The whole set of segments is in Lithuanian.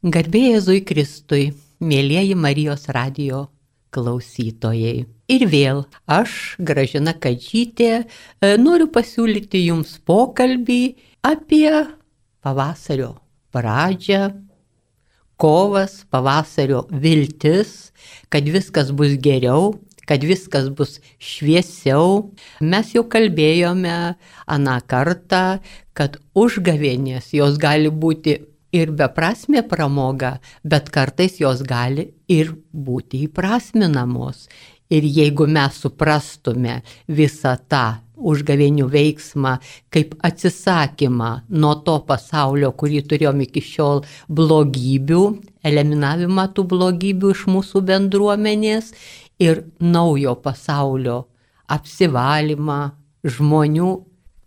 Garbėjai Zui Kristui, mėlyjeji Marijos radio klausytojai. Ir vėl aš, Gražina Kadžytė, e, noriu pasiūlyti jums pokalbį apie pavasario pradžią, kovas, pavasario viltis, kad viskas bus geriau, kad viskas bus šviesiau. Mes jau kalbėjome aną kartą, kad užgavėnės jos gali būti ir beprasmė pramoga, bet kartais jos gali ir būti įprasminamos. Ir jeigu mes suprastume visą tą užgavėnių veiksmą kaip atsisakymą nuo to pasaulio, kurį turėjom iki šiol blogybių, eliminavimą tų blogybių iš mūsų bendruomenės ir naujo pasaulio apsivalymą, žmonių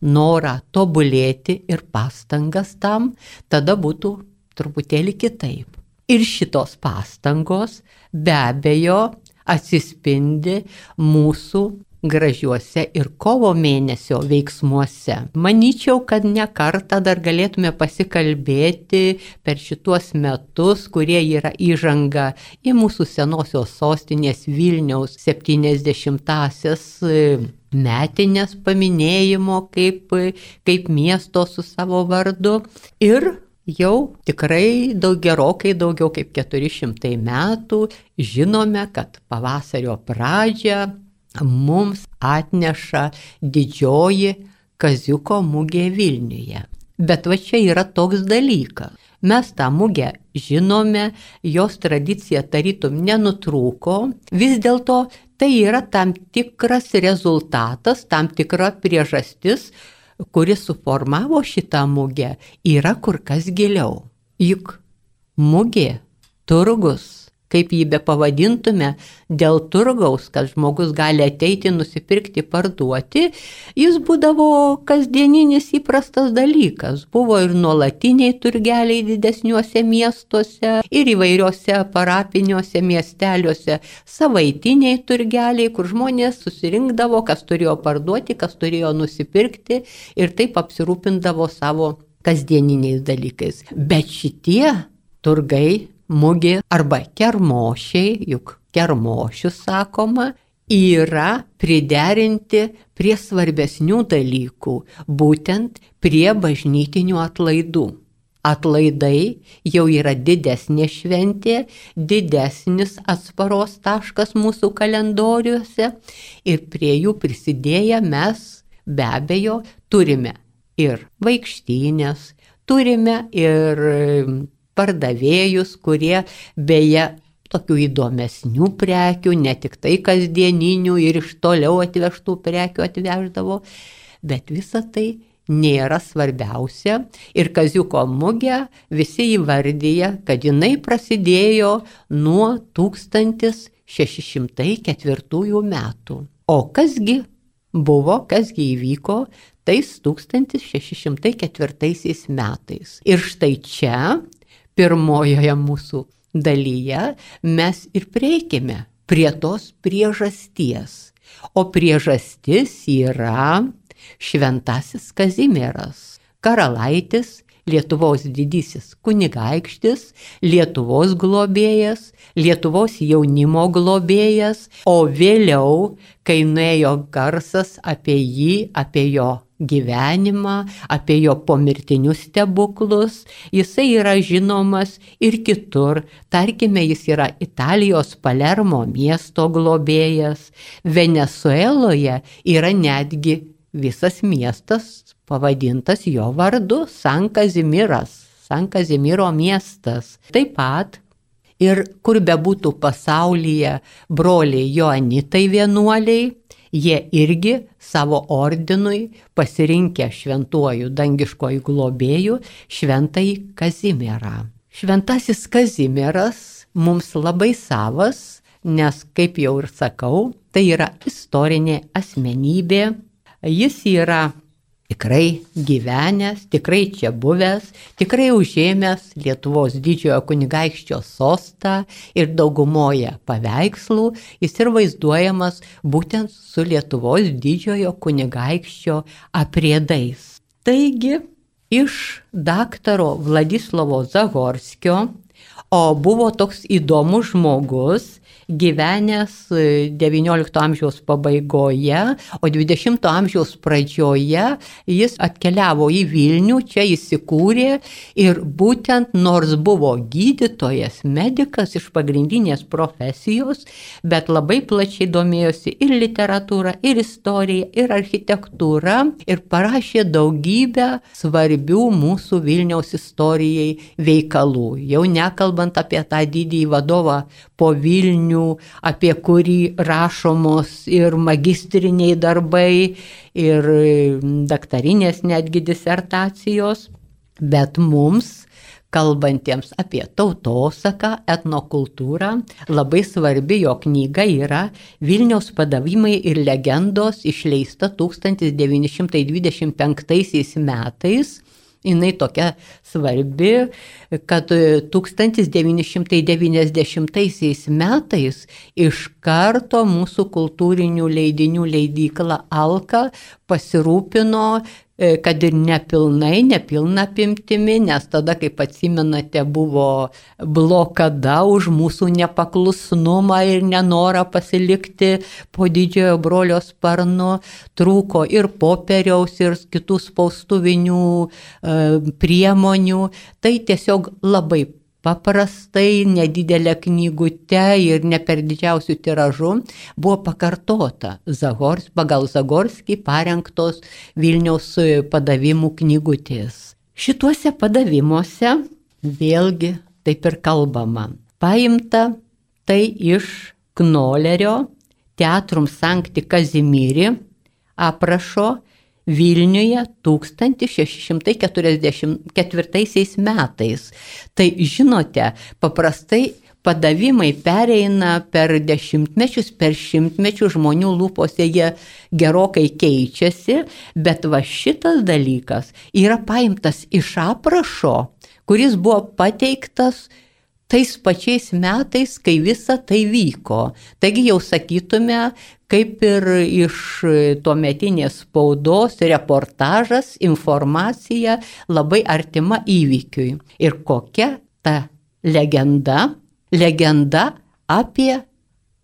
norą tobulėti ir pastangas tam, tada būtų truputėlį kitaip. Ir šitos pastangos be abejo atsispindi mūsų gražiuose ir kovo mėnesio veiksmuose. Manyčiau, kad ne kartą dar galėtume pasikalbėti per šituos metus, kurie yra įžanga į mūsų senosios sostinės Vilniaus 70-asias metinės paminėjimo kaip, kaip miesto su savo vardu. Ir jau tikrai daug gerokai daugiau kaip 400 metų žinome, kad pavasario pradžią mums atneša didžioji Kaziuko mūgė Vilniuje. Bet va čia yra toks dalykas. Mes tą mugę žinome, jos tradicija tarytum nenutrūko, vis dėlto tai yra tam tikras rezultatas, tam tikra priežastis, kuris suformavo šitą mugę, yra kur kas giliau. Juk mugė, turgus, kaip jį be pavadintume, dėl turgaus, kad žmogus gali ateiti, nusipirkti, parduoti, jis būdavo kasdieninis įprastas dalykas. Buvo ir nuolatiniai turgeliai didesniuose miestuose, ir įvairiuose parapiniuose miesteliuose, savaitiniai turgeliai, kur žmonės susirinkdavo, kas turėjo parduoti, kas turėjo nusipirkti ir taip apsirūpindavo savo kasdieniniais dalykais. Bet šitie turgai mugė arba kermošiai, juk kermošius sakoma, yra priderinti prie svarbesnių dalykų, būtent prie bažnytinių atlaidų. Atlaidai jau yra didesnė šventė, didesnis atsparos taškas mūsų kalendoriuose ir prie jų prisidėję mes be abejo turime ir vaikštynės, turime ir pardavėjus, kurie beje tokių įdomesnių prekių, ne tik tai kasdieninių ir iš toliau atvežtų prekių atveždavo, bet visa tai nėra svarbiausia. Ir Kaziuko mugė visi įvardyja, kad jinai prasidėjo nuo 1604 metų. O kasgi buvo, kasgi įvyko tais 1604 metais. Ir štai čia pirmojoje mūsų dalyje mes ir prieikime prie tos priežasties. O priežastis yra šventasis Kazimieras, karalaitis, Lietuvos didysis kunigaikštis, Lietuvos globėjas, Lietuvos jaunimo globėjas, o vėliau, kai nuėjo garsas apie jį, apie jo gyvenimą, apie jo pomirtinius stebuklus. Jisai yra žinomas ir kitur. Tarkime, jis yra Italijos Palermo miesto globėjas. Venezueloje yra netgi visas miestas pavadintas jo vardu - San Kazimiras. San Kazimiro miestas. Taip pat ir kur bebūtų pasaulyje broliai Joanitai vienuoliai, jie irgi savo ordinui pasirinkę šventuoju dangiškoju globėju šventąjį Kazimierą. Šventasis Kazimieras mums labai savas, nes, kaip jau ir sakau, tai yra istorinė asmenybė. Jis yra tikrai gyvenęs, tikrai čia buvęs, tikrai užėmęs Lietuvos didžiojo kunigaikščio sostą ir daugumoje paveikslų jis ir vaizduojamas būtent su Lietuvos didžiojo kunigaikščio apriedais. Taigi, iš daktaro Vladislavo Zagorskio, o buvo toks įdomus žmogus, gyvenęs XIX amžiaus pabaigoje, o XX amžiaus pradžioje jis atkeliavo į Vilnių, čia įsikūrė ir būtent nors buvo gydytojas, medikas iš pagrindinės profesijos, bet labai plačiai domėjosi ir literatūra, ir istorija, ir architektūra ir parašė daugybę svarbių mūsų Vilniaus istorijai veikalų. Jau nekalbant apie tą didįjį vadovą po Vilnių, apie kurį rašomos ir magistriniai darbai, ir daktarinės netgi disertacijos, bet mums kalbantiems apie tautosaką, etnokultūrą. Labai svarbi jo knyga yra Vilniaus padavimai ir legendos išleista 1925 metais jinai tokia svarbi, kad 1990 metais iš karto mūsų kultūrinių leidinių leidykla Alka pasirūpino E, kad ir nepilnai, nepilna apimtimi, nes tada, kaip atsimenate, buvo blokada už mūsų nepaklusnumą ir nenorą pasilikti po didžiojo brolio sparnu, trūko ir popieriaus, ir kitų spaustuvinių e, priemonių. Tai tiesiog labai paprastai, nedidelė knygute ir ne per didžiausių tiražų buvo pakartota Zagors, pagal Zagorskį parengtos Vilniaus padavimų knygutės. Šituose padavimuose vėlgi taip ir kalbama. Paimta tai iš Knolerio Teatrum Sankti Kazimiri aprašo Vilniuje 1644 metais. Tai žinote, paprastai padavimai pereina per dešimtmečius, per šimtmečius žmonių lūpose jie gerokai keičiasi, bet va šitas dalykas yra paimtas iš aprašo, kuris buvo pateiktas tais pačiais metais, kai visa tai vyko. Taigi jau sakytume, kaip ir iš tuometinės spaudos reportažas, informacija labai artima įvykiui. Ir kokia ta legenda? Legenda apie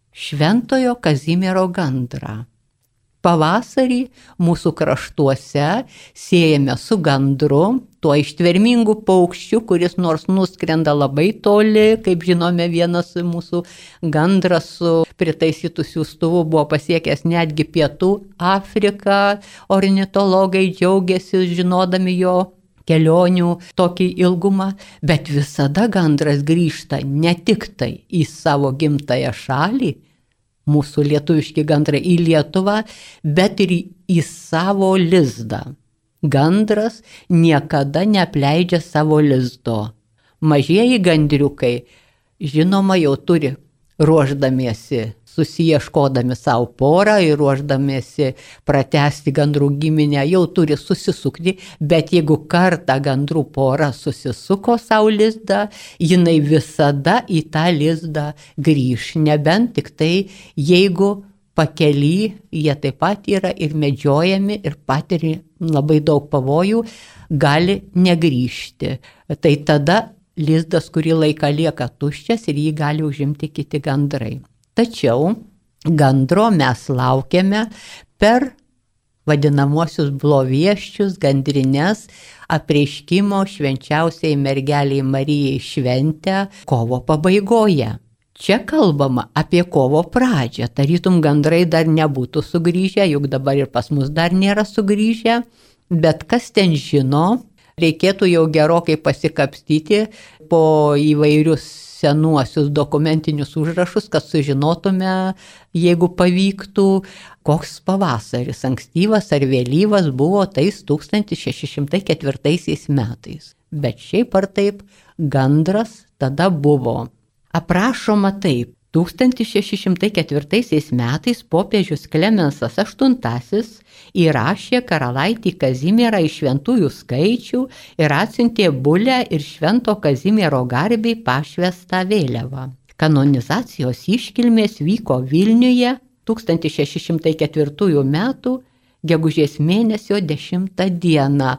Šventojo Kazimiero gandrą. Pavasarį mūsų kraštuose siejame su gandru, tuo ištvermingu paukščiu, kuris nors nuskrenda labai toli, kaip žinome, vienas mūsų gandras su pritaisytų siūstuvu buvo pasiekęs netgi pietų Afriką, ornitologai džiaugiasi žinodami jo kelionių tokį ilgumą, bet visada gandras grįžta ne tik tai į savo gimtają šalį, mūsų lietuviški gandrai į Lietuvą, bet ir į savo lizdą. Gandras niekada neapleidžia savo lizdo. Mažieji gandriukai, žinoma, jau turi ruoždamiesi susieškodami savo porą ir ruoždamiesi pratesti gandrų giminę, jau turi susisukti, bet jeigu kartą gandrų pora susisuko savo lizdą, jinai visada į tą lizdą grįž, nebent tik tai jeigu pakely jie taip pat yra ir medžiojami ir patiria labai daug pavojų, gali negryžti. Tai tada lizdas kurį laiką lieka tuščias ir jį gali užimti kiti gandrai. Tačiau gandro mes laukiame per vadinamosius blovieščius, gandrines, apreiškimo švenčiausiai mergeliai Marijai šventę kovo pabaigoje. Čia kalbama apie kovo pradžią, tarytum gandrai dar nebūtų sugrįžę, juk dabar ir pas mus dar nėra sugrįžę, bet kas ten žino, reikėtų jau gerokai pasikapstyti po įvairius senuosius dokumentinius užrašus, kad sužinotume, jeigu pavyktų, koks pavasaris, ankstyvas ar vėlyvas buvo tais 1604 metais. Bet šiaip ar taip, gandras tada buvo. Aprašoma taip. 1604 metais popiežius Klemensas VIII įrašė karalaitį Kazimierą iš šventųjų skaičių ir atsiuntė bulę ir švento Kazimiero garbiai pašvestą vėliavą. Kanonizacijos iškilmės vyko Vilniuje 1604 m. gegužės mėnesio 10 dieną.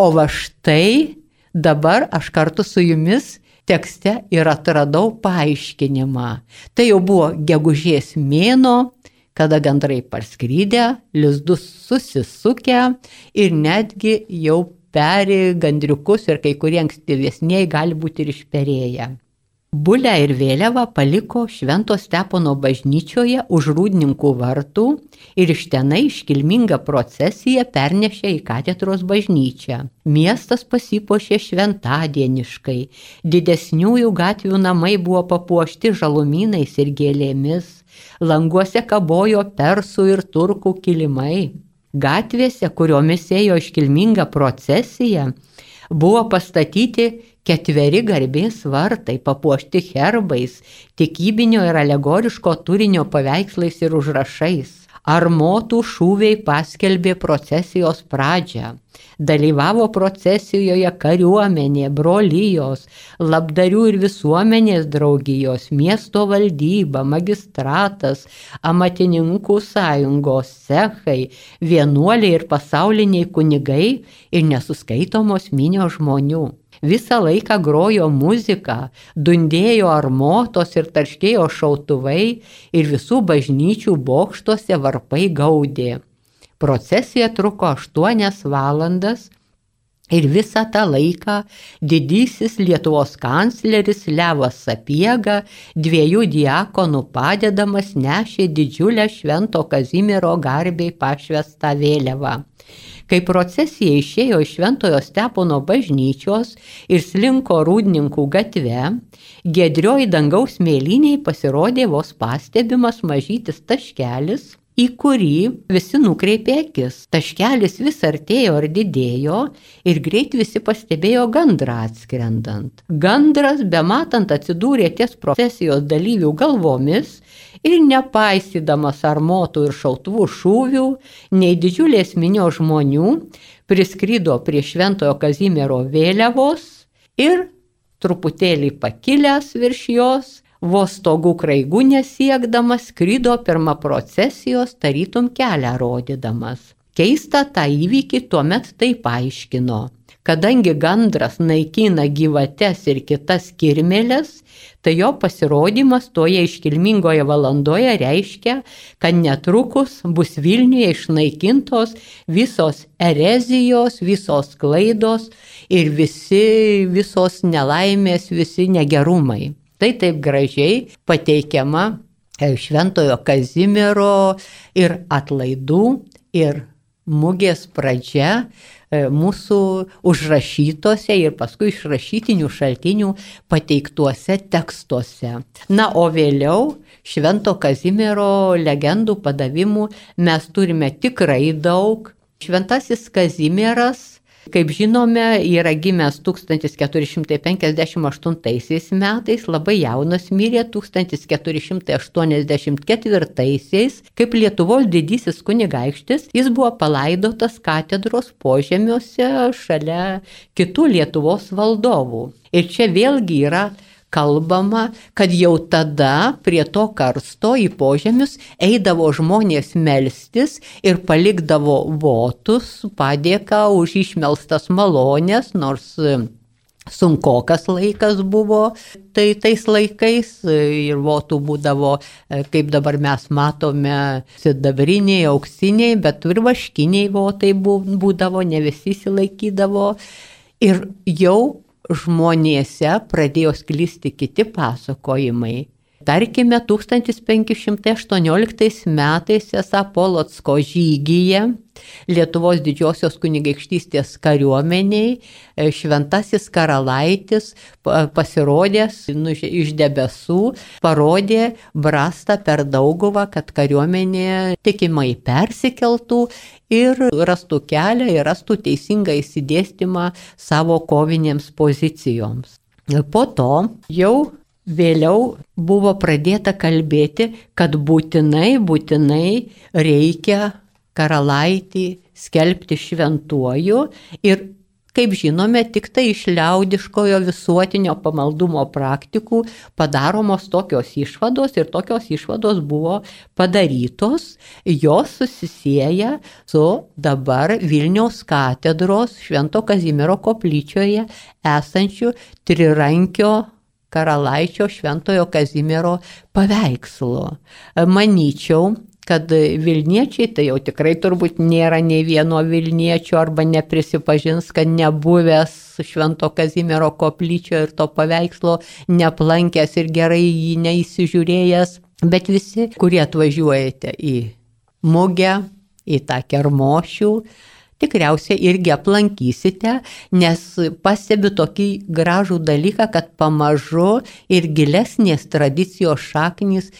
O va štai dabar aš kartu su jumis tekste ir atradau paaiškinimą. Tai jau buvo gegužės mėno, kada gandrai parskrydę, lizdus susisukę ir netgi jau peri gandriukus ir kai kurie ankstyvesniai gali būti ir išperėję. Bulę ir vėliavą paliko Švento Stepono bažnyčioje už rūdininkų vartų ir iš tenai iškilmingą procesiją pernešė į katedros bažnyčią. Miestas pasipošė šventadieniškai, didesniųjų gatvių namai buvo papuošti žalumynais ir gėlėmis, languose kabojo persų ir turkų kilimai. Gatvėse, kuriomis ėjo iškilminga procesija, buvo pastatyti ketveri garbės vartai, papuošti herbais, tikybinio ir alegoriško turinio paveikslais ir užrašais. Armotų šūviai paskelbė procesijos pradžią. Dalyvavo procesijoje kariuomenė, brolyjos, labdarių ir visuomenės draugijos, miesto valdyba, magistratas, amatininkų sąjungos, cechai, vienuoliai ir pasauliniai kunigai ir nesuskaitomos minios žmonių visą laiką grojo muzika, dundėjo armotos ir tarškėjo šautuvai ir visų bažnyčių bokštuose varpai gaudė. Procesija truko 8 valandas ir visą tą laiką didysis Lietuvos kancleris Levas Sapiega dviejų diakonų padedamas nešė didžiulę Švento Kazimiero garbiai pašvestą vėliavą. Kai procesija išėjo iš Šventojo Stepono bažnyčios ir slinko rūdininkų gatve, gedrioji dangaus mėlyniai pasirodė vos pastebimas mažytis taškelis, į kurį visi nukreipė akis. Taškelis vis artėjo ar didėjo ir greit visi pastebėjo gandrą atskrendant. Gandras, be matant, atsidūrė ties profesijos dalyvių galvomis ir nepaisydamas armotų ir šautuvų šūvių, nei didžiulės minio žmonių, priskrydo prie Šventojo Kazimiero vėliavos ir truputėlį pakilęs virš jos, vos stogų kraigų nesiekdamas, skrydo pirmą procesijos tarytum kelią rodydamas. Keista tą įvykį tuomet taip aiškino. Kadangi gandras naikina gyvates ir kitas kirmelės, tai jo pasirodymas toje iškilmingoje valandoje reiškia, kad netrukus bus Vilniuje išnaikintos visos erezijos, visos klaidos ir visi, visos nelaimės, visi negerumai. Tai taip gražiai pateikiama e, Šventojo Kazimiero ir atlaidų ir mugės pradžia e, mūsų užrašytose ir paskui iš rašytinių šaltinių pateiktuose tekstuose. Na, o vėliau Švento Kazimiero legendų padavimų mes turime tikrai daug. Šventasis Kazimieras Kaip žinome, yra gimęs 1458 metais, labai jaunas mirė 1484, kaip Lietuvos didysis kunigaikštis, jis buvo palaidotas katedros požemiuose šalia kitų Lietuvos valdovų. Ir čia vėlgi yra kalbama, kad jau tada prie to karsto į požemius eidavo žmonės melstis ir palikdavo votus padėką už išmelstas malonės, nors e, sunkokas laikas buvo tai tais laikais ir votų būdavo, e, kaip dabar mes matome, sidabriniai, auksiniai, bet ir vaškiniai votai būdavo, ne visi įsilaikydavo. Ir jau žmonėse pradėjo sklisti kiti pasakojimai. Tarkime, 1518 metais esą Polotsko žygyje Lietuvos didžiosios kunigaikštystės kariuomeniai e, šventasis karalaitis pasirodęs nu, iš debesų, parodė brastą per dauguvą, kad kariuomenė tikimai persikeltų ir rastų kelią ir rastų teisingą įsidėstymą savo kovinėms pozicijoms. Po to jau Vėliau buvo pradėta kalbėti, kad būtinai, būtinai reikia karalaitį skelbti šventuoju ir kaip žinome, tik tai iš liaudiškojo visuotinio pamaldumo praktikų padaromos tokios išvados ir tokios išvados buvo padarytos, jos susisieja su dabar Vilniaus katedros Švento Kazimiero koplyčioje esančiu trirankio karalaičio Šventojo Kazimiero paveikslu. Manyčiau, kad Vilniečiai, tai jau tikrai turbūt nėra nei vieno Vilniečio arba neprisipažins, kad nebuvęs Švento Kazimiero koplyčio ir to paveikslo, neplankęs ir gerai jį neįsižiūrėjęs, bet visi, kurie atvažiuojate į mugę, į tą kermošių, tikriausiai irgi aplankysite, nes pastebiu tokį gražų dalyką, kad pamažu ir gilesnės tradicijos šaknis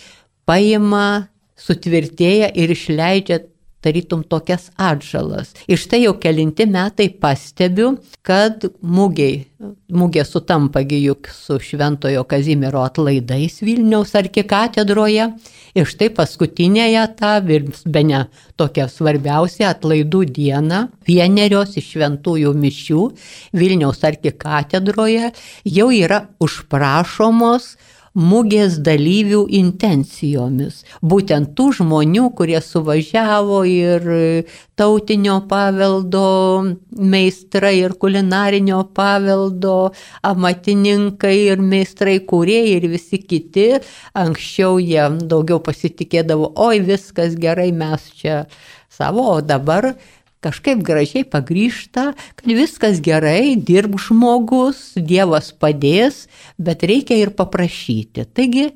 paima sutvirtėja ir išleidžia tarytum tokias atžalas. Ir štai jau kelinti metai pastebiu, kad mūgiai, mūgė sutampagi juk su Šventojo Kazimiero atlaidais Vilniaus arkikatedroje. Ir štai paskutinėje tą, be ne tokia svarbiausia atlaidų diena, vienerios iš šventųjų mišių Vilniaus arkikatedroje jau yra užprašomos mugės dalyvių intencijomis. Būtent tų žmonių, kurie suvažiavo ir tautinio paveldo meistrai ir kulinarinio paveldo amatininkai ir meistrai kūrėjai ir visi kiti. Anksčiau jie daugiau pasitikėdavo, oi viskas gerai, mes čia savo, o dabar kažkaip gražiai pagryžta, kad viskas gerai, dirb žmogus, Dievas padės, bet reikia ir paprašyti. Taigi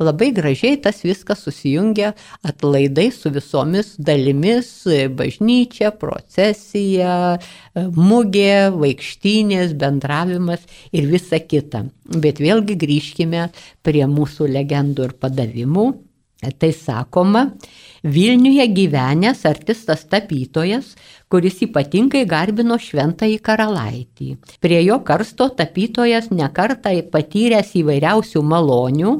labai gražiai tas viskas susijungia atlaidai su visomis dalimis - bažnyčia, procesija, mugė, vaikštynės, bendravimas ir visa kita. Bet vėlgi grįžkime prie mūsų legendų ir padavimų. Tai sakoma, Vilniuje gyvenęs artistas tapytojas, kuris ypatingai garbino šventąjį karalaitį. Prie jo karsto tapytojas nekartą patyręs įvairiausių malonių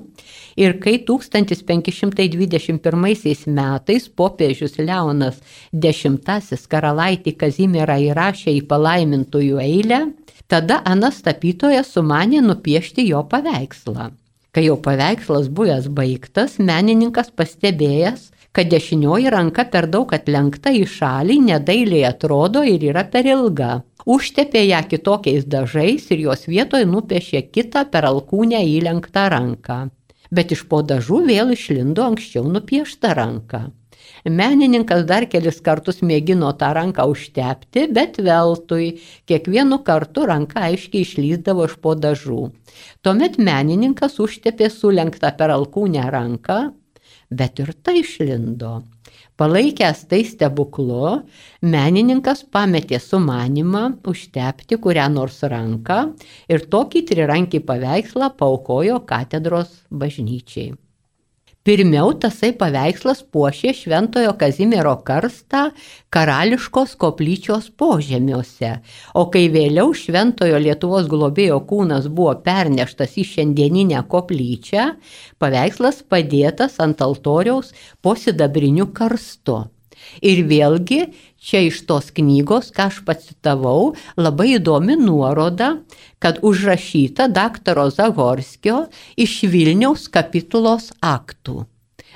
ir kai 1521 metais popiežius Leonas X karalaitį Kazimierą įrašė į palaimintųjų eilę, tada Anas tapytojas sumanė nupiešti jo paveikslą. Kai jau paveikslas buvęs baigtas, menininkas pastebėjęs, kad dešinioji ranka per daug atlenkta į šalį, nedailiai atrodo ir yra per ilga. Užtepė ją kitokiais dažais ir jos vietoje nupiešė kitą per alkūnę įlenktą ranką. Bet iš po dažų vėl išlindo anksčiau nupiešta ranka. Menininkas dar kelis kartus mėgino tą ranką užtepti, bet veltui, kiekvienu kartu ranka aiškiai išlyzdavo iš po dažų. Tuomet menininkas užtepė sulenktą per alkūnę ranką, bet ir tai išlindo. Palaikęs tai stebuklu, menininkas pametė sumanimą užtepti kurią nors ranką ir tokį trirankį paveikslą paukojo katedros bažnyčiai. Pirmiau tasai paveikslas puošė Šventojo Kazimiero karstą karališkos koplyčios požemiuose, o kai vėliau Šventojo Lietuvos globėjo kūnas buvo perneštas į šiandieninę koplyčią, paveikslas padėtas ant altoriaus po sidabriniu karstu. Ir vėlgi čia iš tos knygos, ką aš pacitavau, labai įdomi nuoroda, kad užrašyta daktaro Zagorskio iš Vilniaus kapitulos aktų.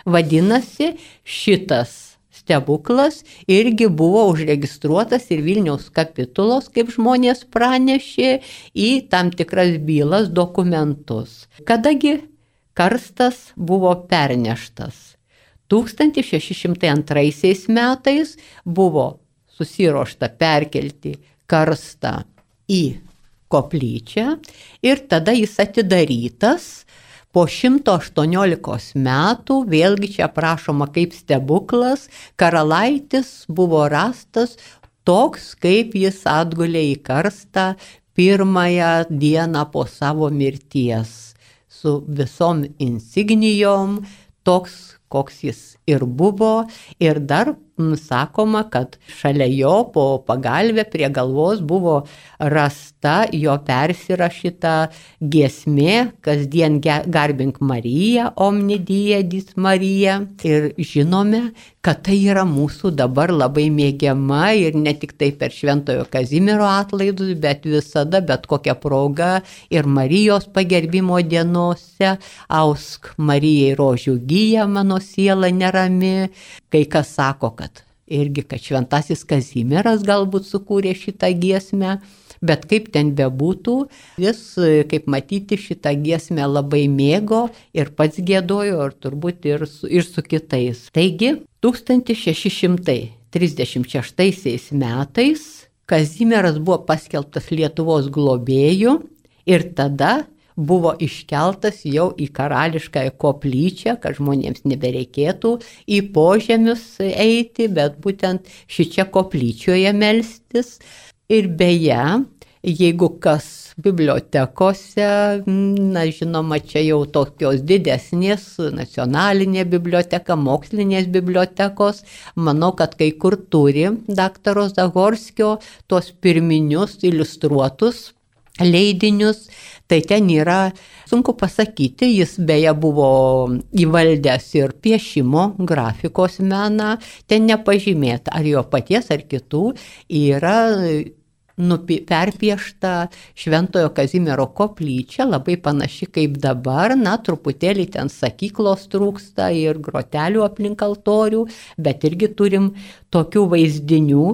Vadinasi, šitas stebuklas irgi buvo užregistruotas ir Vilniaus kapitulos, kaip žmonės pranešė, į tam tikras bylas dokumentus. Kadagi karstas buvo perneštas 1602 metais buvo susirošta perkelti karstą į koplyčią ir tada jis atidarytas. Po 118 metų, vėlgi čia prašoma kaip stebuklas, karalaitis buvo rastas toks, kaip jis atgulė į karstą pirmąją dieną po savo mirties, su visom insignijom, toks koks jis ir buvo, ir dar sakoma, kad šalia jo po pagalbę prie galvos buvo rasta jo persirašyta giesmė, kasdien garbink Mariją, omnidiedis Marija. Ir žinome, kad tai yra mūsų dabar labai mėgiama ir ne tik tai per Šventojo Kazimiero atlaidus, bet visada, bet kokią progą ir Marijos pagerbimo dienose, ausk Marijai rožių gyja, mano siela nerami, kai kas sako, kad irgi, kad Šventasis Kazimieras galbūt sukūrė šitą giesmę. Bet kaip ten bebūtų, jis, kaip matyti, šitą giesmę labai mėgo ir pats gėdojo, ir turbūt ir su, ir su kitais. Taigi, 1636 metais Kazimieras buvo paskelbtas Lietuvos globėjų ir tada buvo iškeltas jau į karališkąją koplyčią, kad žmonėms nebereikėtų į požemius eiti, bet būtent šičia koplyčioje melstis. Ir beje, jeigu kas bibliotekose, na žinoma, čia jau tokios didesnės, nacionalinė biblioteka, mokslinės bibliotekos, manau, kad kai kur turi daktaro Zagorskio tuos pirminius iliustruotus leidinius, tai ten yra, sunku pasakyti, jis beje buvo įvaldęs ir piešimo, grafikos meną, ten nepažymėta, ar jo paties, ar kitų, yra nupi, perpiešta Šventojo Kazimiero koplyčia, labai panaši kaip dabar, na, truputėlį ten sakyklos trūksta ir grotelių aplink altorių, bet irgi turim tokių vaizdinių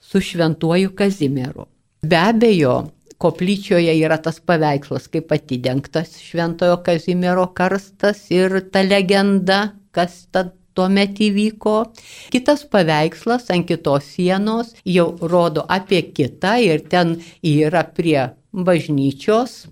su Šventuoju Kazimieru. Be abejo, koplyčioje yra tas paveikslas kaip atidengtas Šventojo Kazimiero karstas ir ta legenda, kas tad tuomet įvyko. Kitas paveikslas ant kitos sienos jau rodo apie kitą ir ten yra prie bažnyčios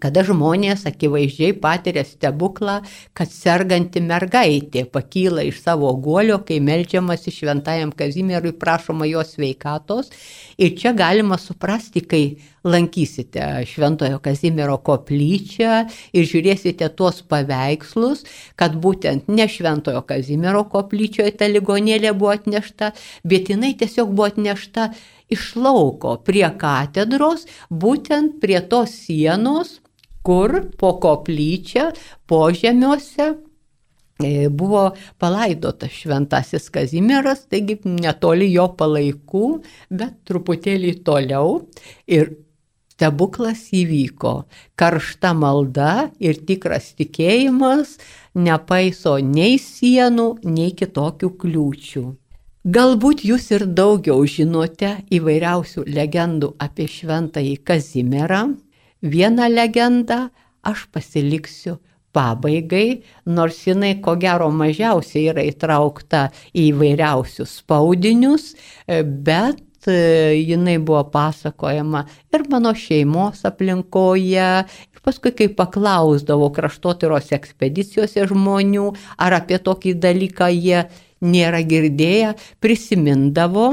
kada žmonės akivaizdžiai patiria stebuklą, kad serganti mergaitė pakyla iš savo guolio, kai melžiamasi šventajam Kazimierui prašoma jos sveikatos. Ir čia galima suprasti, kai lankysite Šventojo Kazimiero koplyčią ir žiūrėsite tuos paveikslus, kad būtent ne Šventojo Kazimiero koplyčioje ta ligonėlė buvo atnešta, bet jinai tiesiog buvo atnešta iš lauko prie katedros, būtent prie tos sienos, kur po koplyčią požemiuose e, buvo palaidotas šventasis Kazimieras, taigi netoli jo palaikų, bet truputėlį toliau. Ir stebuklas įvyko. Karšta malda ir tikras tikėjimas nepaiso nei sienų, nei kitokių kliūčių. Galbūt jūs ir daugiau žinote įvairiausių legendų apie šventąjį Kazimierą, Vieną legendą aš pasiliksiu pabaigai, nors jinai ko gero mažiausiai yra įtraukta į vairiausius spaudinius, bet jinai buvo pasakojama ir mano šeimos aplinkoje. Ir paskui, kai paklausdavo kraštotyros ekspedicijose žmonių, ar apie tokį dalyką jie nėra girdėję, prisimindavo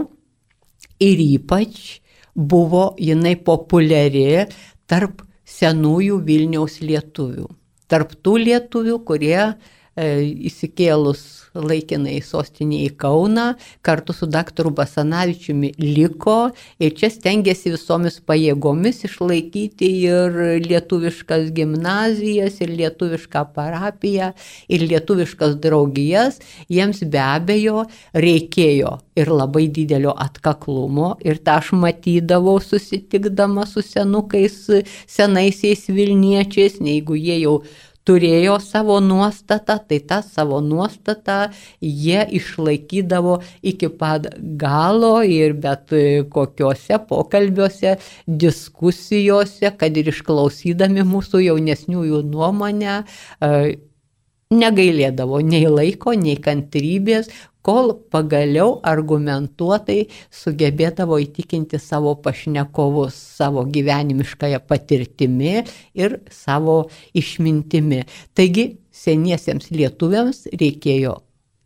ir ypač buvo jinai populiari tarp senųjų Vilniaus lietuvių. Tarp tų lietuvių, kurie e, įsikėlus laikinai sostinė į Kauną, kartu su daktaru Basanavičiumi liko ir čia stengiasi visomis pajėgomis išlaikyti ir lietuviškas gimnazijas, ir lietuvišką parapiją, ir lietuviškas draugijas. Jiems be abejo reikėjo ir labai didelio atkaklumo ir tą aš matydavau susitikdama su senukais, senaisiais Vilniečiais, jeigu jie jau turėjo savo nuostatą, tai tą savo nuostatą jie išlaikydavo iki pat galo ir bet kokiuose pokalbiuose, diskusijose, kad ir išklausydami mūsų jaunesniųjų nuomonę, e, negailėdavo nei laiko, nei kantrybės, kol pagaliau argumentuotai sugebėdavo įtikinti savo pašnekovus savo gyvenimiškąją patirtimi ir savo išmintimi. Taigi seniesiems lietuviams reikėjo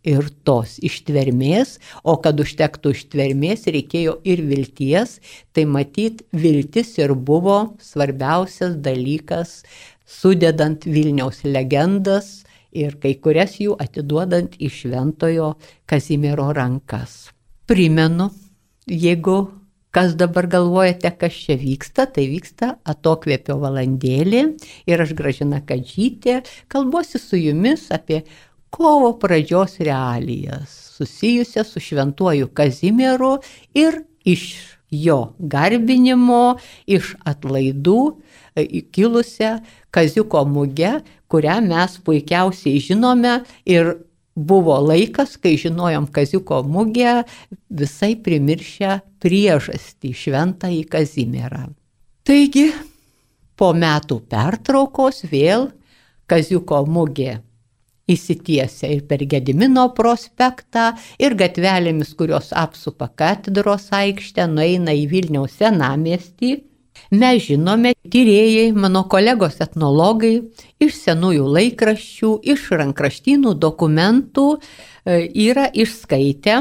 ir tos ištvermės, o kad užtektų ištvermės reikėjo ir vilties, tai matyt viltis ir buvo svarbiausias dalykas, sudedant Vilniaus legendas ir kai kurias jų atiduodant į šventojo Kazimiero rankas. Primenu, jeigu kas dabar galvojate, kas čia vyksta, tai vyksta atokvėpio valandėlė ir aš gražina Kadžytė kalbuosi su jumis apie kovo pradžios realijas susijusias su šventuoju Kazimieru ir iš jo garbinimo, iš atlaidų kilusią Kaziuko mugę, kurią mes puikiausiai žinome ir buvo laikas, kai žinojom Kaziuko mugę, visai primiršę priežastį šventąjį Kazimierą. Taigi, po metų pertraukos vėl Kaziuko mugė įsitiesia ir per Gedimino prospektą, ir gatvelėmis, kurios apsupa katedros aikštę, nueina į Vilniaus senamestį. Mes žinome, tyrėjai, mano kolegos etnologai, iš senųjų laikraščių, iš rankraštynų dokumentų e, yra išskaitę,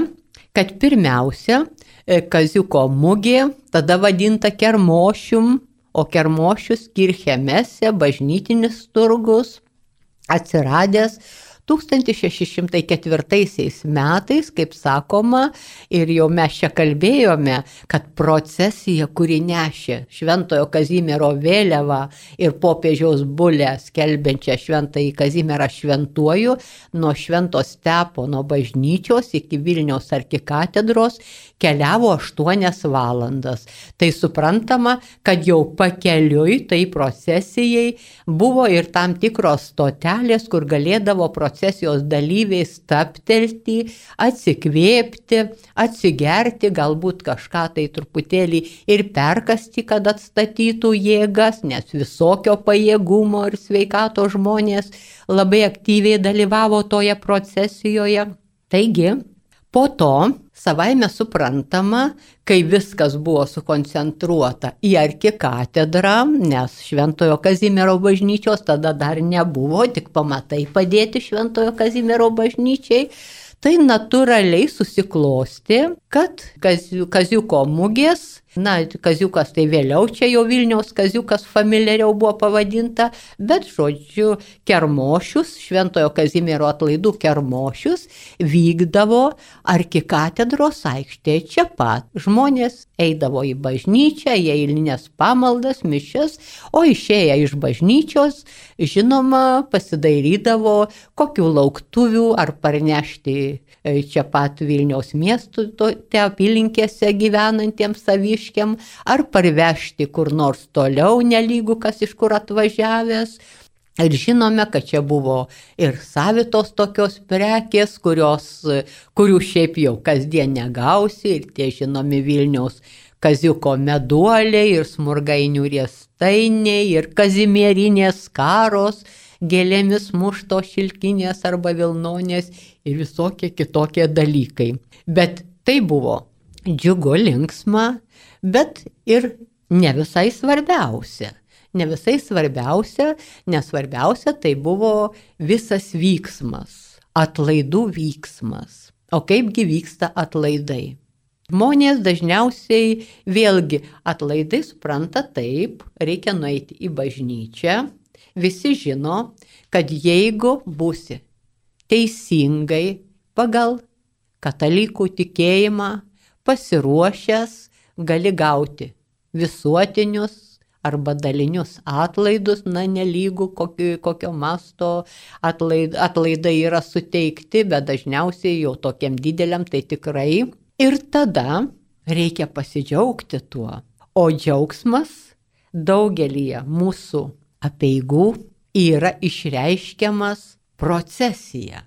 kad pirmiausia, e, Kaziuko mugė, tada vadinta Kermošium, o Kermošius kirchemese, bažnytinis turgus, atsiradęs 1604 metais, kaip sakoma, ir jau mes čia kalbėjome, kad procesija, kuri nešė Šventojo Kazimiero vėliavą ir popiežiaus bulę skelbiančią Šventąjį Kazimierą šventuoju, nuo Švento Stepono bažnyčios iki Vilniaus arkikatedros keliavo 8 valandas. Tai suprantama, kad jau pakeliui tai procesijai buvo ir tam tikros stotelės, kur galėdavo procesijos dalyviai staptelti, atsikvėpti, atsigerti, galbūt kažką tai truputėlį ir perkasti, kad atstatytų jėgas, nes visokio pajėgumo ir sveikato žmonės labai aktyviai dalyvavo toje procesijoje. Taigi, po to Savaime suprantama, kai viskas buvo sukoncentruota į arkikatedrą, nes Šventojo Kazimiero bažnyčios tada dar nebuvo, tik pamatai padėti Šventojo Kazimiero bažnyčiai, tai natūraliai susiklosti, kad kaziuko mugės Na, kaziukas tai vėliau čia jau Vilniaus kaziukas familiariau buvo pavadinta, bet žodžiu, kermošius, Šventojo Kazimiero atlaidų kermošius vykdavo arkikatedros aikštėje čia pat. Žmonės eidavo į bažnyčią, į eilinės pamaldas, mišes, o išėję iš bažnyčios, žinoma, pasidairydavo kokių lauktuvių ar parnešti e, čia pat Vilniaus miestų, te apylinkėse gyvenantiems savyš kariškiam, ar parvežti kur nors toliau, nelygų kas iš kur atvažiavęs. Ir žinome, kad čia buvo ir savitos tokios prekės, kurios, kurių šiaip jau kasdien negausi, ir tie žinomi Vilniaus kaziuko meduoliai, ir smurgainių riestainiai, ir kazimierinės karos, gėlėmis mušto šilkinės arba vilnonės ir visokie kitokie dalykai. Bet tai buvo džiugu, linksma, bet ir ne visai svarbiausia. Ne visai svarbiausia, nes svarbiausia tai buvo visas vyksmas, atlaidų vyksmas. O kaipgi vyksta atlaidai? Žmonės dažniausiai vėlgi atlaidai supranta taip, reikia nueiti į bažnyčią. Visi žino, kad jeigu būsi teisingai pagal katalikų tikėjimą pasiruošęs gali gauti visuotinius arba dalinius atlaidus, na, nelygų kokio, kokio masto atlaid, atlaidai yra suteikti, bet dažniausiai jau tokiam dideliam tai tikrai. Ir tada reikia pasidžiaugti tuo. O džiaugsmas daugelį mūsų apieigų yra išreiškiamas procesija.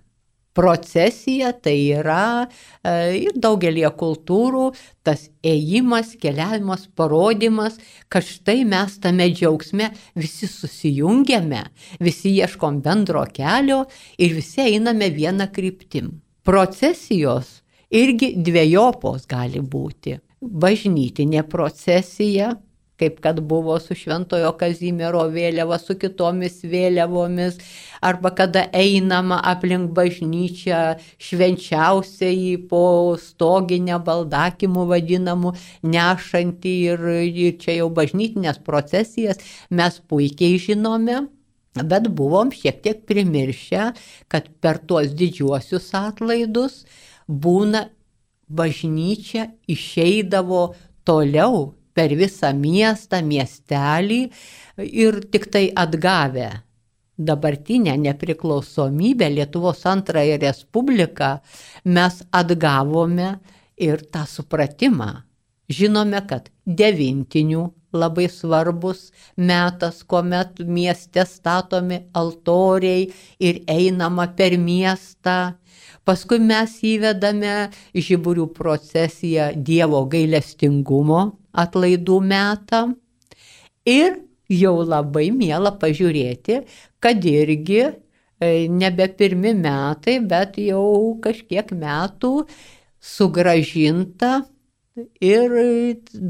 Procesija tai yra e, ir daugelie kultūrų tas ėjimas, keliavimas, parodimas, kad štai mes tame džiaugsme visi susijungiame, visi ieškom bendro kelio ir visi einame vieną kryptim. Procesijos irgi dviejopos gali būti. Bažnytinė procesija, kaip kad buvo su Šventojo Kazimiero vėliava, su kitomis vėliavomis, arba kada einama aplink bažnyčią švenčiausiai po stoginę baldakimų vadinamų, nešantį ir, ir čia jau bažnytinės procesijas mes puikiai žinome. Bet buvom šiek tiek primiršę, kad per tuos didžiuosius atlaidus būna bažnyčia išeidavo toliau per visą miestą, miestelį ir tik tai atgavę dabartinę nepriklausomybę Lietuvos antrąją respubliką mes atgavome ir tą supratimą. Žinome, kad devintinių labai svarbus metas, kuomet mieste statomi altoriai ir einama per miestą. Paskui mes įvedame žiburių procesiją Dievo gailestingumo atlaidų metą. Ir jau labai mėla pažiūrėti, kad irgi e, nebe pirmi metai, bet jau kažkiek metų sugražinta ir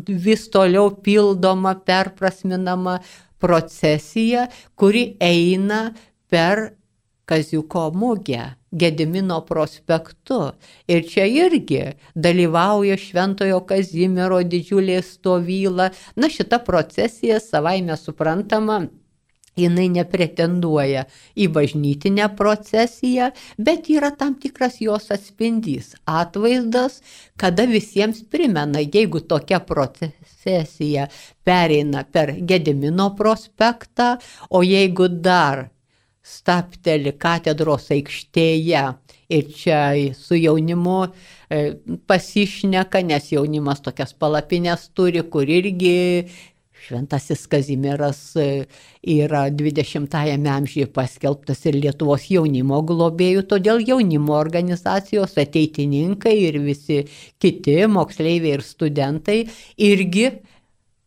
vis toliau pildoma, perprasminama procesija, kuri eina per Kaziuko mugę. Gedimino prospektu. Ir čia irgi dalyvauja Šventojo Kazimiero didžiulė stovyla. Na, šita procesija savaime suprantama jinai nepretenduoja į bažnytinę procesiją, bet yra tam tikras jos atspindys, atvaizdas, kada visiems primena, jeigu tokia procesija pereina per Gedimino prospektą, o jeigu dar stapteli katedros aikštėje. Ir čia su jaunimu e, pasišneka, nes jaunimas tokias palapinės turi, kur irgi Šventasis Kazimieras e, yra 20-ame amžiuje paskelbtas ir Lietuvos jaunimo globėjų, todėl jaunimo organizacijos ateitininkai ir visi kiti moksleiviai ir studentai irgi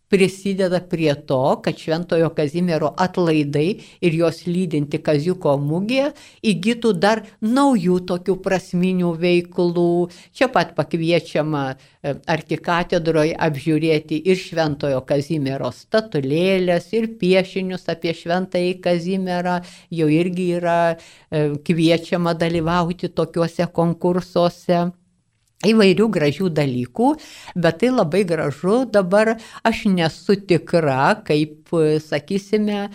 prisideda prie to, kad Šventojo Kazimiero atlaidai ir jos lydinti Kaziuko mugė įgytų dar naujų tokių prasminių veiklų. Čia pat pakviečiama e, arkikatedroje apžiūrėti ir Šventojo Kazimiero statulėlės, ir piešinius apie Šventąjį Kazimierą. Jau irgi yra e, kviečiama dalyvauti tokiuose konkursuose įvairių gražių dalykų, bet tai labai gražu. Dabar aš nesu tikra, kaip, sakysime,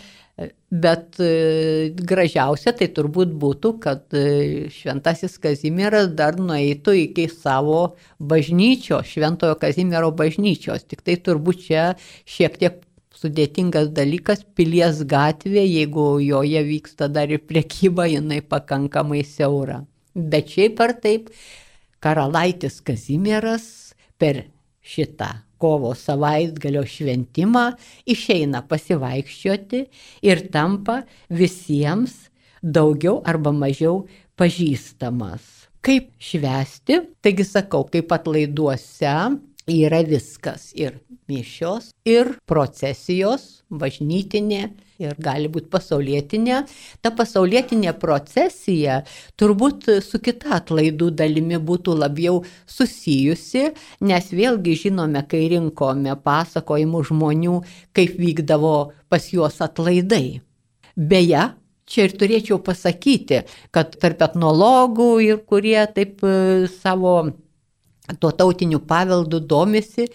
Bet gražiausia tai turbūt būtų, kad Šventasis Kazimieras dar nueitų iki savo bažnyčios, Šventojo Kazimiero bažnyčios. Tik tai turbūt čia šiek tiek sudėtingas dalykas - pilies gatvė, jeigu joje vyksta dar ir priekyba, jinai pakankamai siaura. Bet šiaip ar taip, karalaitis Kazimieras per šitą kovo savaitgalio šventimą išeina pasivaikščioti ir tampa visiems daugiau arba mažiau pažįstamas. Kaip švesti, taigi sakau, kaip atlaiduose yra viskas ir mišios, ir procesijos, bažnytinė, ir gali būti pasaulietinė. Ta pasaulietinė procesija turbūt su kita atlaidų dalimi būtų labiau susijusi, nes vėlgi žinome, kai rinkome pasakojimų žmonių, kaip vykdavo pas juos atlaidai. Beje, Čia ir turėčiau pasakyti, kad tarp etnologų ir kurie taip e, savo tuo tautiniu paveldu domisi,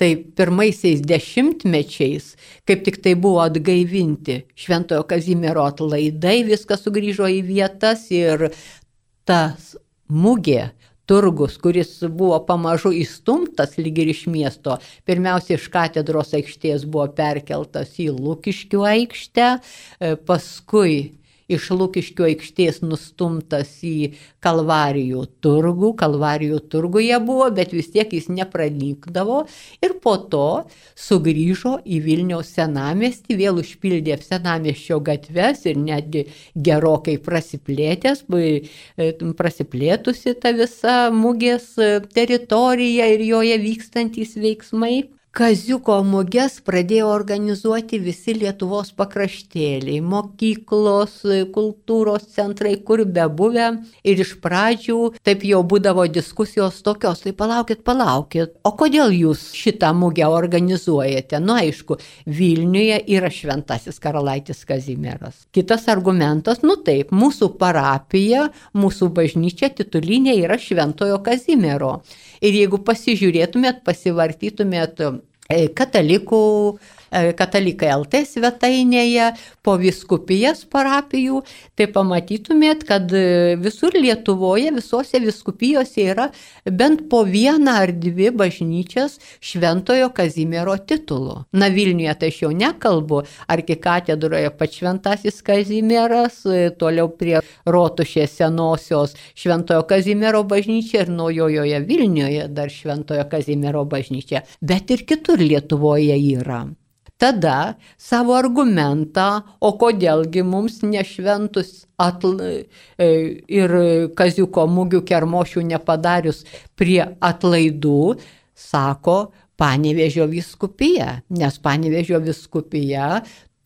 Tai pirmaisiais dešimtmečiais, kaip tik tai buvo atgaivinti Šventojo Kazimiero atlaidai, viskas sugrįžo į vietas ir tas mugė, turgus, kuris buvo pamažu įstumtas lyg ir iš miesto, pirmiausia iš katedros aikštės buvo perkeltas į Lukiškių aikštę, paskui iš Lukiškio aikštės nustumtas į Kalvarijų turgų, Kalvarijų turguje buvo, bet vis tiek jis nepranykdavo ir po to sugrįžo į Vilniaus senamestį, vėl užpildė senameščio gatves ir netgi gerokai prasiplėtęs, e, prasiplėtusi ta visa mugės teritorija ir joje vykstantis veiksmai. Kaziuko muges pradėjo organizuoti visi Lietuvos pakraštėliai, mokyklos, kultūros centrai, kur be buvę. Ir iš pradžių taip jau būdavo diskusijos tokios, tai palaukit, palaukit, o kodėl jūs šitą mugę organizuojate? Nu aišku, Vilniuje yra šventasis karalaitis Kazimieras. Kitas argumentas, nu taip, mūsų parapija, mūsų bažnyčia titulinė yra šventojo Kazimiero. Ir jeigu pasižiūrėtumėt, pasivartytumėt katalikų e, katalikai LT svetainėje, po viskupijas parapijų, tai pamatytumėt, kad e, visur Lietuvoje, visose viskupijose yra bent po vieną ar dvi bažnyčias Šventojo Kazimiero titulu. Na Vilniuje tai aš jau nekalbu, arkikatedroje pats Šventasis Kazimieras, e, toliau prie Rotušės senosios Šventojo Kazimiero bažnyčia ir naujojoje Vilniuje dar Šventojo Kazimiero bažnyčia, bet ir kitur Lietuvoje yra. Tada savo argumentą, o kodėlgi mums nešventus atl... E, ir kaziuko mūgių kermošių nepadarius prie atlaidų, sako Panevežio viskupija, nes Panevežio viskupija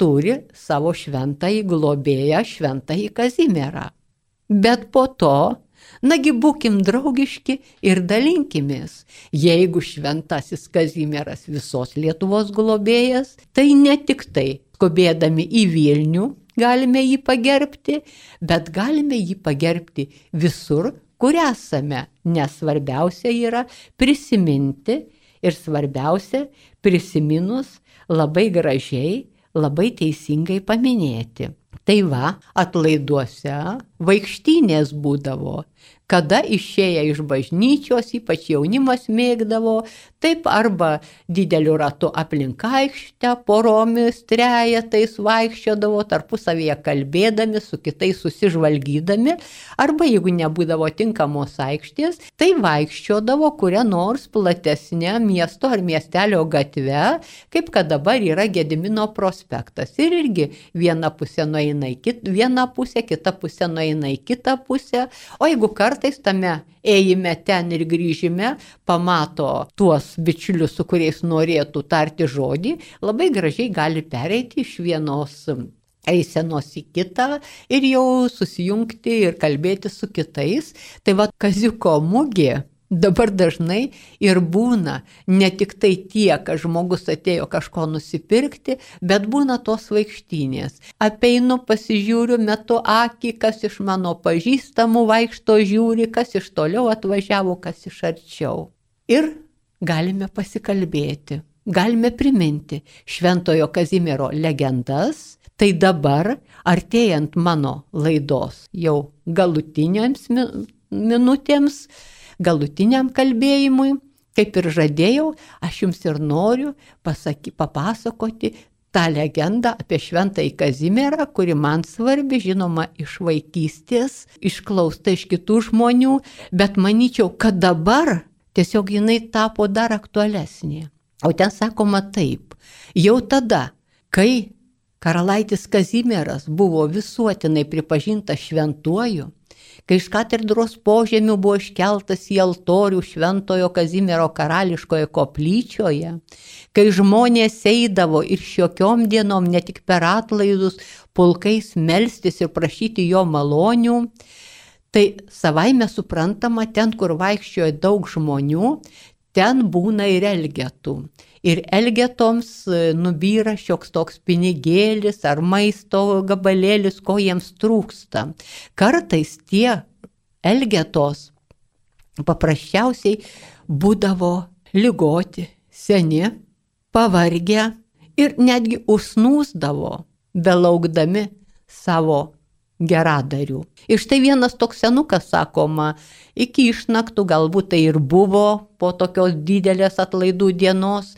turi savo šventąjį globėją, šventąjį Kazimierą. Bet po to Nagi būkim draugiški ir dalinkimės. Jeigu šventasis Kazimieras visos Lietuvos globėjas, tai ne tik tai, skubėdami į Vilnių, galime jį pagerbti, bet galime jį pagerbti visur, kur esame, nes svarbiausia yra prisiminti ir svarbiausia prisiminus labai gražiai, labai teisingai paminėti. Tai va, atlaiduose vaikštynės būdavo, kada išėję iš bažnyčios, ypač jaunimas mėgdavo, taip arba dideliu ratu aplink aikštę, poromis, trejetais vaikščiodavo, tarpusavėje kalbėdami, su kitais susižvalgydami, arba jeigu nebūdavo tinkamos aikštės, tai vaikščiodavo kuria nors platesnė miesto ar miestelio gatve, kaip kad dabar yra Gedimino prospektas. Ir irgi viena pusė nueina į kitą, viena pusė, kita pusė nueina į kitą pusę, o jeigu kartais tame ėjime ten ir grįžime pamato tuos bičiulius, su kuriais norėtų tarti žodį, labai gražiai gali pereiti iš vienos eisenos į kitą ir jau susijungti ir kalbėti su kitais. Tai va, kaziuko mugė Dabar dažnai ir būna ne tik tai tie, kad žmogus atėjo kažko nusipirkti, bet būna tos vaikštynės. Apeinu, pasižiūriu, metu akį, kas iš mano pažįstamų vaikšto žiūri, kas iš toliau atvažiavo, kas iš arčiau. Ir galime pasikalbėti, galime priminti Šventojo Kazimiero legendas. Tai dabar, artėjant mano laidos jau galutinėms minutėms, galutiniam kalbėjimui, kaip ir žadėjau, aš jums ir noriu pasaky, papasakoti tą legendą apie šventąjį Kazimierą, kuri man svarbi, žinoma, iš vaikystės, išklausta iš kitų žmonių, bet manyčiau, kad dabar tiesiog jinai tapo dar aktualesnė. O ten sakoma taip, jau tada, kai karalaitis Kazimieras buvo visuotinai pripažintas šventuoju, kai iš katedros požemių buvo iškeltas į altorių Šventojo Kazimiero karališkoje koplyčioje, kai žmonės eidavo ir šiokiom dienom ne tik per atlaidus pulkais melstis ir prašyti jo malonių, tai savaime suprantama, ten, kur vaikščiojo daug žmonių, ten būna ir elgetų ir elgetoms e, nubyra šioks toks pinigėlis ar maisto gabalėlis, ko jiems trūksta. Kartais tie elgetos paprasčiausiai būdavo lygoti, seni, pavargę ir netgi užsnūsdavo, belaukdami savo geradarių. Ir štai vienas toks senukas, sakoma, iki išnaktų galbūt tai ir buvo po tokios didelės atlaidų dienos,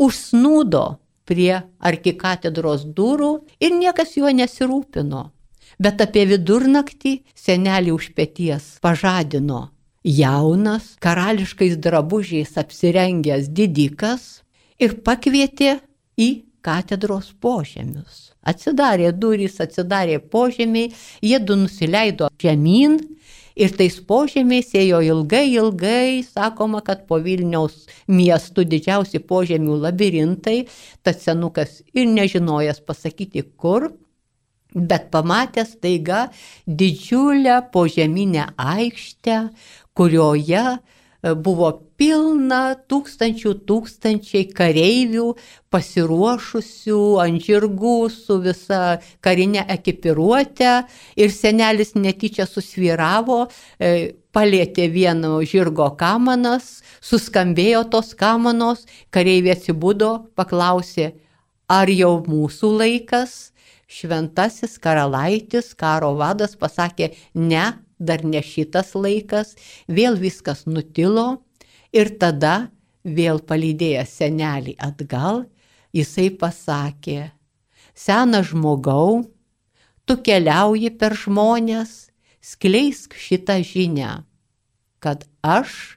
užsnūdo prie arkikatedros durų ir niekas juo nesirūpino. Bet apie vidurnaktį senelį už pėties pažadino jaunas, karališkais drabužiais apsirengęs didikas ir pakvietė į katedros požemius. Atsidarė durys, atsidarė požemiai, jie du nusileido žemyn Ir tais požemiais ėjo ilgai, ilgai, sakoma, kad po Vilniaus miestų didžiausi požemių labirintai, tas senukas ir nežinojęs pasakyti kur, bet pamatęs taiga didžiulę požeminę aikštę, kurioje buvo pilna tūkstančių tūkstančiai kareivių pasiruošusių ant žirgų su visa karinė ekipiruotė ir senelis netyčia susvyravo, e, palėtė vieno žirgo kamanas, suskambėjo tos kamanos, kareiviai atsibudo, paklausė, ar jau mūsų laikas, šventasis karalaitis, karo vadas pasakė, ne, dar ne šitas laikas, vėl viskas nutilo ir tada vėl palydėjęs senelį atgal, jisai pasakė, senas žmogau, tu keliauji per žmonės, skleisk šitą žinę, kad aš,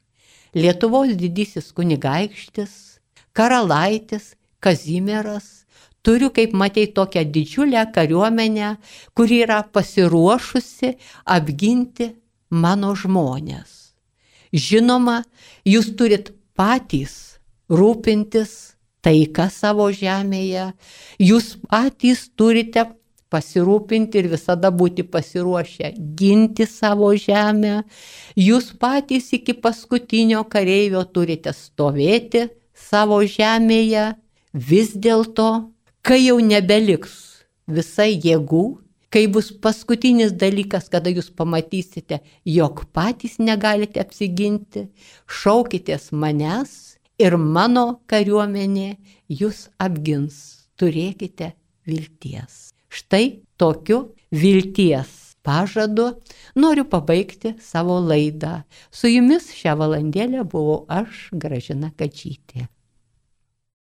Lietuvos didysis kunigaikštis, karalaitis Kazimieras, turiu, kaip matei, tokią didžiulę kariuomenę, kuri yra pasiruošusi apginti mano žmonės. Žinoma, jūs turit patys rūpintis taiką savo žemėje, jūs patys turite pasirūpinti ir visada būti pasiruošę ginti savo žemę. Jūs patys iki paskutinio kareivio turite stovėti savo žemėje. Vis dėlto, kai jau nebeliks visai jėgų, kai bus paskutinis dalykas, kada jūs pamatysite, jog patys negalite apsiginti, šaukitės manęs ir mano kariuomenė jūs apgins. Turėkite vilties. Štai tokiu vilties pažadu noriu pabaigti savo laidą. Su jumis šią valandėlę buvau aš, Gražina Kačytė.